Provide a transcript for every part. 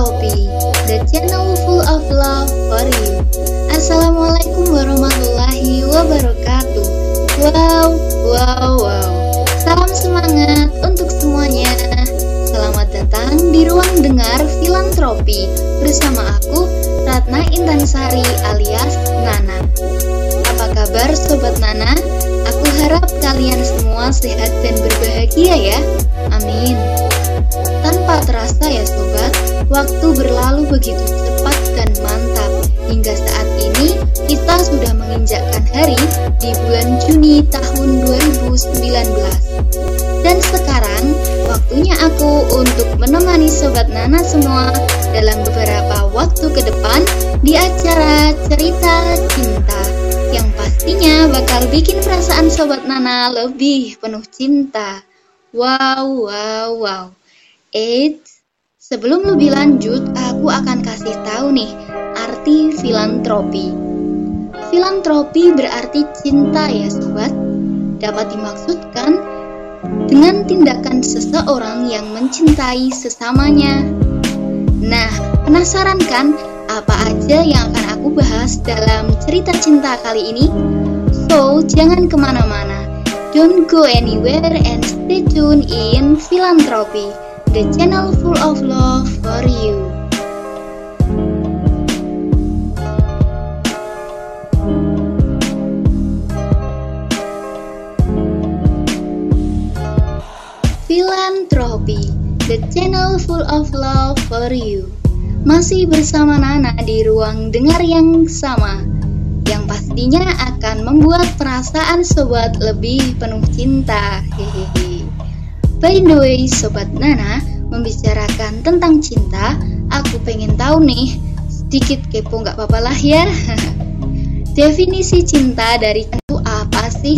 Tropi, the channel full of love for you. Assalamualaikum warahmatullahi wabarakatuh. Wow, wow, wow. Salam semangat untuk semuanya. Selamat datang di ruang dengar filantropi bersama aku Ratna Intansari alias Nana. Apa kabar sobat Nana? Aku harap kalian semua sehat dan berbahagia ya. Amin. Tanpa terasa ya sobat, waktu berlalu begitu cepat dan mantap. Hingga saat ini kita sudah menginjakkan hari di bulan Juni tahun 2019. Dan sekarang waktunya aku untuk menemani sobat Nana semua dalam beberapa waktu ke depan di acara Cerita Cinta yang pastinya bakal bikin perasaan sobat Nana lebih penuh cinta. Wow, wow, wow. Eits, sebelum lebih lanjut, aku akan kasih tahu nih arti filantropi. Filantropi berarti cinta ya sobat. Dapat dimaksudkan dengan tindakan seseorang yang mencintai sesamanya. Nah, penasaran kan apa aja yang akan aku bahas dalam cerita cinta kali ini? So, jangan ke mana-mana. Don't go anywhere and stay tuned in Philanthropy the channel full of love for you. Philanthropy, the channel full of love for you. Masih bersama Nana di ruang dengar yang sama, yang pastinya akan membuat perasaan sobat lebih penuh cinta. Hehehe. By the way, Sobat Nana, membicarakan tentang cinta, aku pengen tahu nih, sedikit kepo nggak apa-apa lah ya. Definisi cinta dari itu apa sih?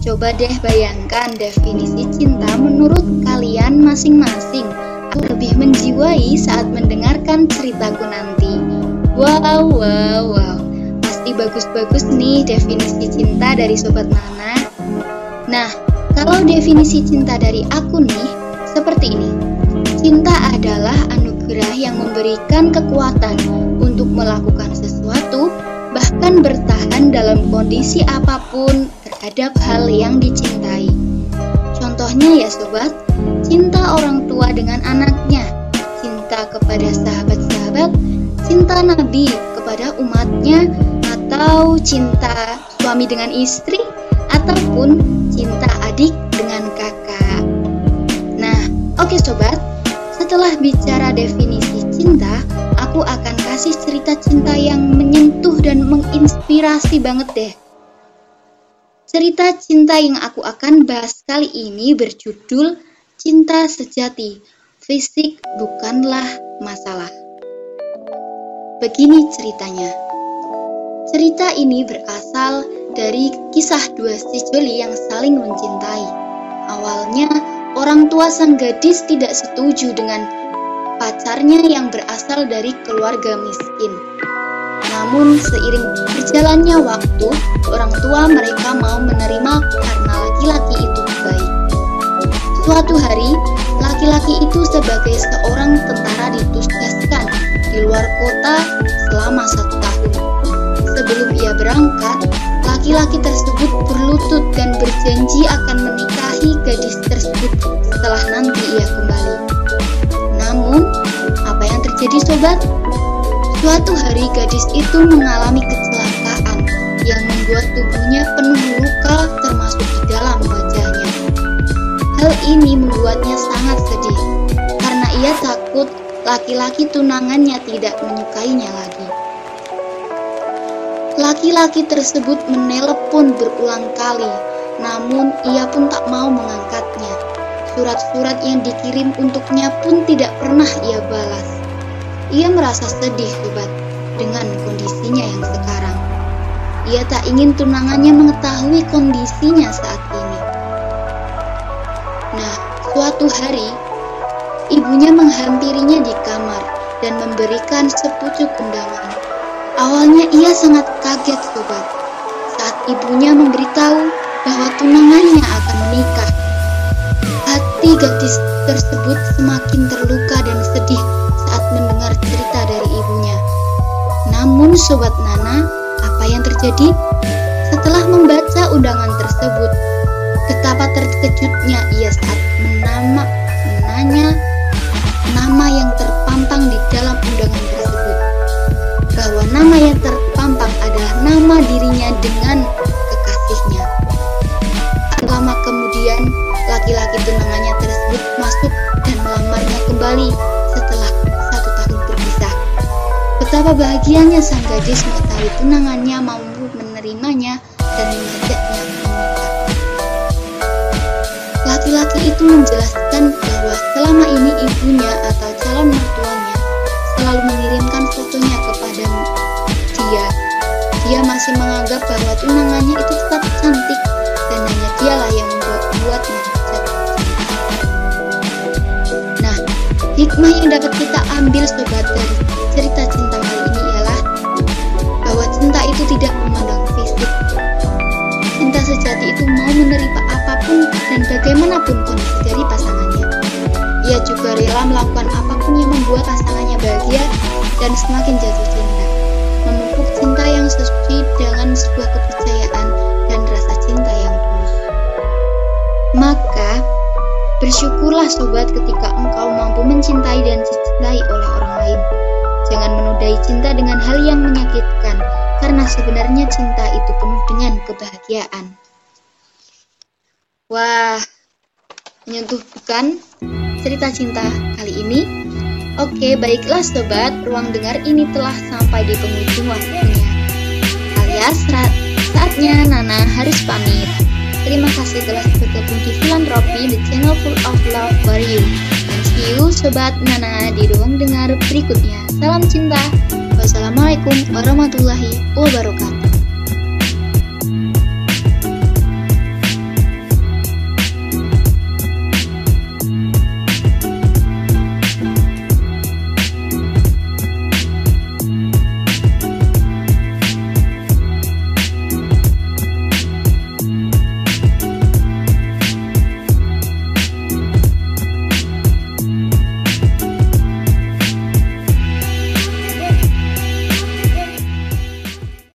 Coba deh bayangkan definisi cinta menurut kalian masing-masing. Aku lebih menjiwai saat mendengarkan ceritaku nanti. Wow, wow, wow. Pasti bagus-bagus nih definisi cinta dari Sobat Nana. Nah, kalau definisi cinta dari aku nih, seperti ini. Cinta adalah anugerah yang memberikan kekuatan untuk melakukan sesuatu, bahkan bertahan dalam kondisi apa pun terhadap hal yang dicintai. Contohnya ya sobat, cinta orang tua dengan anaknya, cinta kepada sahabat-sahabat, cinta Nabi kepada umatnya, atau cinta suami dengan istri, ataupun cinta adik dengan kakak. Nah, oke okay sobat, setelah bicara definisi cinta, aku akan kasih cerita cinta yang menyentuh dan menginspirasi banget deh. Cerita cinta yang aku akan bahas kali ini berjudul Cinta Sejati. Fisik bukanlah masalah. Begini ceritanya. Cerita ini berasal dari kisah dua sejoli yang saling mencintai. Awalnya, orang tua sang gadis tidak setuju dengan pacarnya yang berasal dari keluarga miskin. Namun, seiring berjalannya waktu, orang tua mereka mau menerima karena laki-laki itu baik. Suatu hari, laki-laki itu sebagai seorang Laki-laki tersebut berlutut dan berjanji akan menikahi gadis tersebut setelah nanti ia kembali. Namun, apa yang terjadi sobat? Suatu hari gadis itu mengalami kecelakaan yang membuat tubuhnya penuh luka termasuk di dalam wajahnya. Hal ini membuatnya sangat sedih karena ia takut laki-laki tunangannya tidak menyukainya lagi. Laki-laki tersebut menelepon berulang kali, namun ia pun tak mau mengangkatnya. Surat-surat yang dikirim untuknya pun tidak pernah ia balas. Ia merasa sedih, sobat, dengan kondisinya yang sekarang. Ia tak ingin tunangannya mengetahui kondisinya saat ini. Nah, suatu hari, ibunya menghampirinya di kamar dan memberikan sepucuk undangan. Awalnya ia sangat kaget sobat saat ibunya memberitahu bahwa tunangannya akan menikah. Hati gadis tersebut semakin terluka dan sedih saat mendengar cerita dari ibunya. Namun sobat Nana, apa yang terjadi? Setelah membaca undangan tersebut, betapa terkejutnya ia laki-laki tunangannya tersebut masuk dan melamarnya kembali setelah satu tahun berpisah. Betapa bahagianya sang gadis mengetahui tunangannya mampu menerimanya dan mengajaknya menikah. Laki-laki itu menjelaskan bahwa selama ini ibunya atau calon mertuanya selalu mengirimkan fotonya kepada dia. Dia masih menganggap bahwa tunangannya itu tetap cantik dan hanya dialah hikmah yang dapat kita ambil sobat dari cerita cinta kali ini ialah bahwa cinta itu tidak memandang fisik. Cinta sejati itu mau menerima apa pun dan bagaimanapun kondisi dari pasangannya. Ia juga rela melakukan apa pun yang membuat pasangannya bahagia dan semakin jatuh cinta. Memupuk cinta yang sesuai dengan sebuah kepercayaan bersyukurlah sobat ketika engkau mampu mencintai dan dicintai oleh orang lain. Jangan menodai cinta dengan hal yang menyakitkan, karena sebenarnya cinta itu penuh dengan kebahagiaan. Wah, menyentuh bukan cerita cinta kali ini? Oke, baiklah sobat, ruang dengar ini telah sampai di penghujung waktunya. Alias saatnya Nana harus pamit. Terima kasih telah bergabung di Filantropi, the channel full of love for you. And see you sobat Nana di ruang dengar berikutnya. Salam cinta. Wassalamualaikum warahmatullahi wabarakatuh.